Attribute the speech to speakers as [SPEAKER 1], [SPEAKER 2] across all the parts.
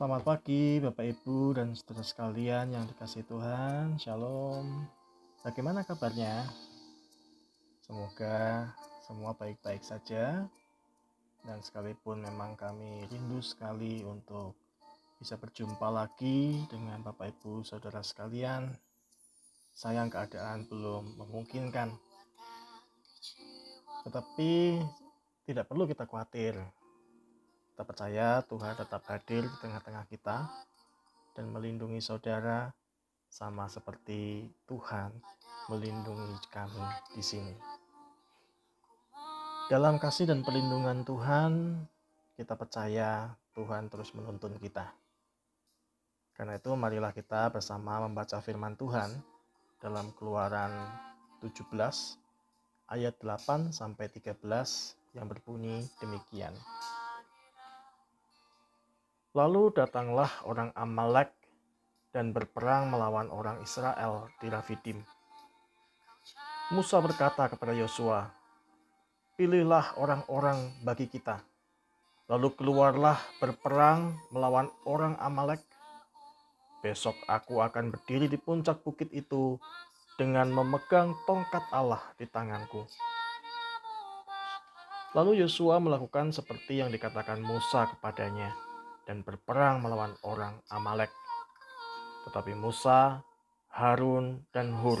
[SPEAKER 1] Selamat pagi Bapak Ibu dan saudara sekalian yang dikasih Tuhan. Shalom. Bagaimana kabarnya? Semoga semua baik-baik saja. Dan sekalipun memang kami rindu sekali untuk bisa berjumpa lagi dengan Bapak Ibu saudara sekalian. Sayang keadaan belum memungkinkan. Tetapi tidak perlu kita khawatir kita percaya Tuhan tetap hadir di tengah-tengah kita dan melindungi saudara sama seperti Tuhan melindungi kami di sini. Dalam kasih dan perlindungan Tuhan, kita percaya Tuhan terus menuntun kita. Karena itu marilah kita bersama membaca firman Tuhan dalam Keluaran 17 ayat 8 sampai 13 yang berbunyi demikian. Lalu datanglah orang Amalek dan berperang melawan orang Israel di Rafidim. Musa berkata kepada Yosua, "Pilihlah orang-orang bagi kita, lalu keluarlah berperang melawan orang Amalek. Besok aku akan berdiri di puncak bukit itu dengan memegang tongkat Allah di tanganku." Lalu Yosua melakukan seperti yang dikatakan Musa kepadanya dan berperang melawan orang Amalek. Tetapi Musa, Harun, dan Hur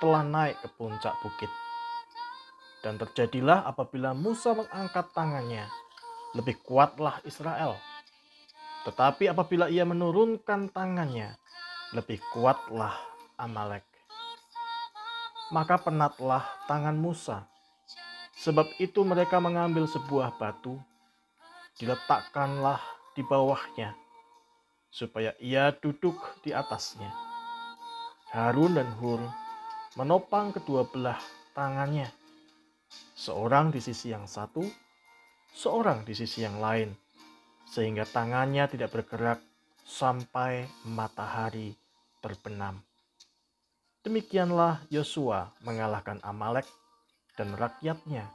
[SPEAKER 1] telah naik ke puncak bukit. Dan terjadilah apabila Musa mengangkat tangannya, lebih kuatlah Israel. Tetapi apabila ia menurunkan tangannya, lebih kuatlah Amalek. Maka penatlah tangan Musa. Sebab itu mereka mengambil sebuah batu, diletakkanlah di bawahnya, supaya ia duduk di atasnya. Harun dan Hur menopang kedua belah tangannya, seorang di sisi yang satu, seorang di sisi yang lain, sehingga tangannya tidak bergerak sampai matahari terbenam. Demikianlah Yosua mengalahkan Amalek dan rakyatnya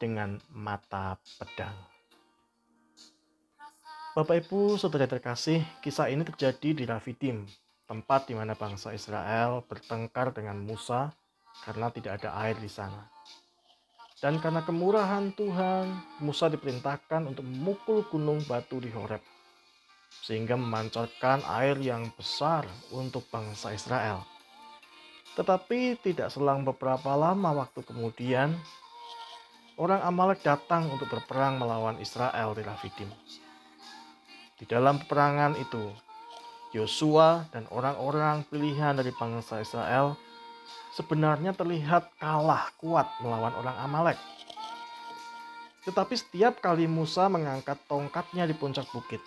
[SPEAKER 1] dengan mata pedang. Bapak Ibu, saudara terkasih, kisah ini terjadi di Rafidim, tempat di mana bangsa Israel bertengkar dengan Musa karena tidak ada air di sana. Dan karena kemurahan Tuhan, Musa diperintahkan untuk memukul gunung batu di Horeb, sehingga memancarkan air yang besar untuk bangsa Israel. Tetapi tidak selang beberapa lama waktu kemudian, orang Amalek datang untuk berperang melawan Israel di Rafidim. Di dalam peperangan itu, Yosua dan orang-orang pilihan dari bangsa Israel sebenarnya terlihat kalah kuat melawan orang Amalek. Tetapi setiap kali Musa mengangkat tongkatnya di puncak bukit,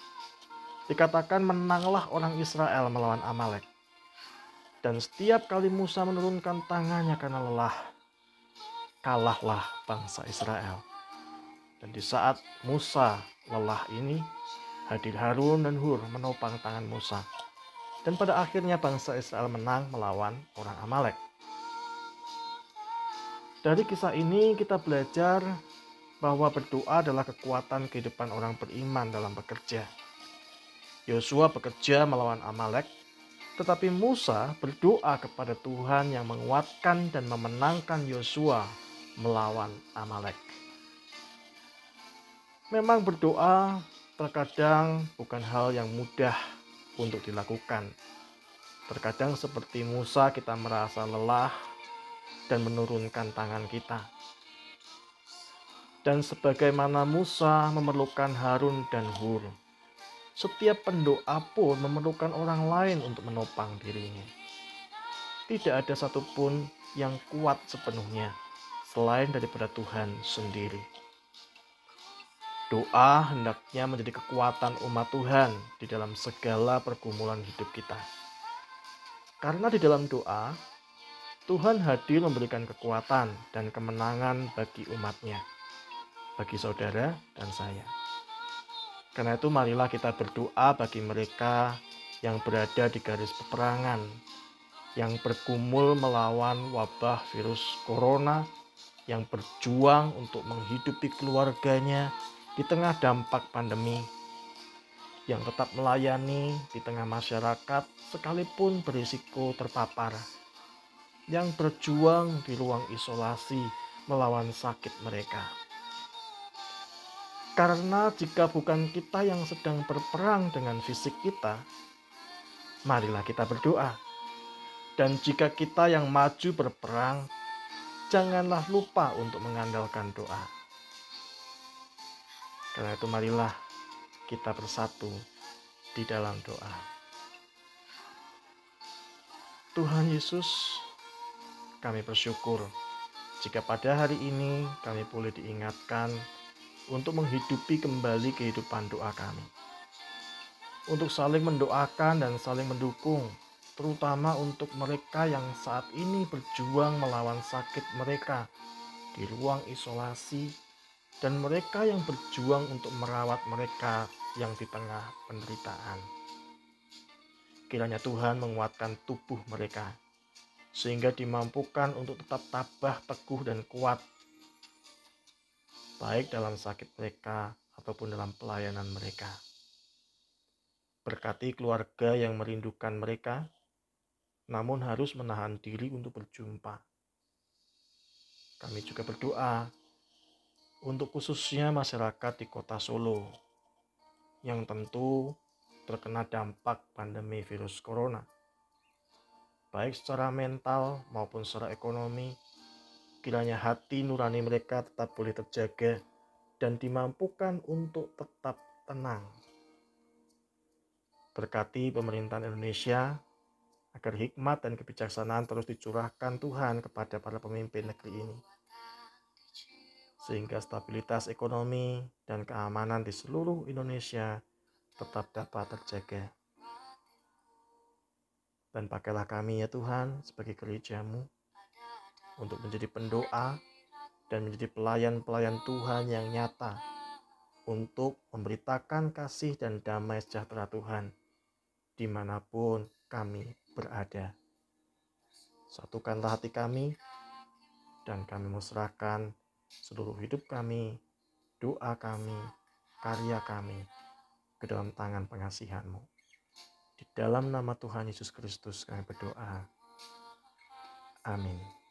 [SPEAKER 1] dikatakan menanglah orang Israel melawan Amalek. Dan setiap kali Musa menurunkan tangannya karena lelah, kalahlah bangsa Israel. Dan di saat Musa lelah ini, hadir Harun dan Hur menopang tangan Musa. Dan pada akhirnya bangsa Israel menang melawan orang Amalek. Dari kisah ini kita belajar bahwa berdoa adalah kekuatan kehidupan orang beriman dalam bekerja. Yosua bekerja melawan Amalek, tetapi Musa berdoa kepada Tuhan yang menguatkan dan memenangkan Yosua melawan Amalek. Memang berdoa terkadang bukan hal yang mudah untuk dilakukan. Terkadang seperti Musa kita merasa lelah dan menurunkan tangan kita. Dan sebagaimana Musa memerlukan Harun dan Hur, setiap pendoa pun memerlukan orang lain untuk menopang dirinya. Tidak ada satupun yang kuat sepenuhnya selain daripada Tuhan sendiri. Doa hendaknya menjadi kekuatan umat Tuhan di dalam segala pergumulan hidup kita. Karena di dalam doa, Tuhan hadir memberikan kekuatan dan kemenangan bagi umatnya, bagi saudara dan saya. Karena itu marilah kita berdoa bagi mereka yang berada di garis peperangan, yang bergumul melawan wabah virus corona, yang berjuang untuk menghidupi keluarganya, di tengah dampak pandemi, yang tetap melayani di tengah masyarakat sekalipun berisiko terpapar, yang berjuang di ruang isolasi melawan sakit mereka. Karena jika bukan kita yang sedang berperang dengan fisik kita, marilah kita berdoa. Dan jika kita yang maju berperang, janganlah lupa untuk mengandalkan doa. Karena itu marilah kita bersatu di dalam doa. Tuhan Yesus, kami bersyukur jika pada hari ini kami boleh diingatkan untuk menghidupi kembali kehidupan doa kami. Untuk saling mendoakan dan saling mendukung, terutama untuk mereka yang saat ini berjuang melawan sakit mereka di ruang isolasi dan mereka yang berjuang untuk merawat mereka yang di tengah penderitaan. Kiranya Tuhan menguatkan tubuh mereka, sehingga dimampukan untuk tetap tabah, teguh, dan kuat, baik dalam sakit mereka ataupun dalam pelayanan mereka. Berkati keluarga yang merindukan mereka, namun harus menahan diri untuk berjumpa. Kami juga berdoa untuk khususnya masyarakat di kota Solo yang tentu terkena dampak pandemi virus corona. Baik secara mental maupun secara ekonomi, kiranya hati nurani mereka tetap boleh terjaga dan dimampukan untuk tetap tenang. Berkati pemerintahan Indonesia agar hikmat dan kebijaksanaan terus dicurahkan Tuhan kepada para pemimpin negeri ini sehingga stabilitas ekonomi dan keamanan di seluruh Indonesia tetap dapat terjaga. Dan pakailah kami ya Tuhan sebagai gerejamu untuk menjadi pendoa dan menjadi pelayan-pelayan Tuhan yang nyata untuk memberitakan kasih dan damai sejahtera Tuhan di mana pun kami berada. Satukanlah hati kami dan kami musrahkan seluruh hidup kami, doa kami, karya kami ke dalam tangan pengasihanmu. Di dalam nama Tuhan Yesus Kristus kami berdoa. Amin.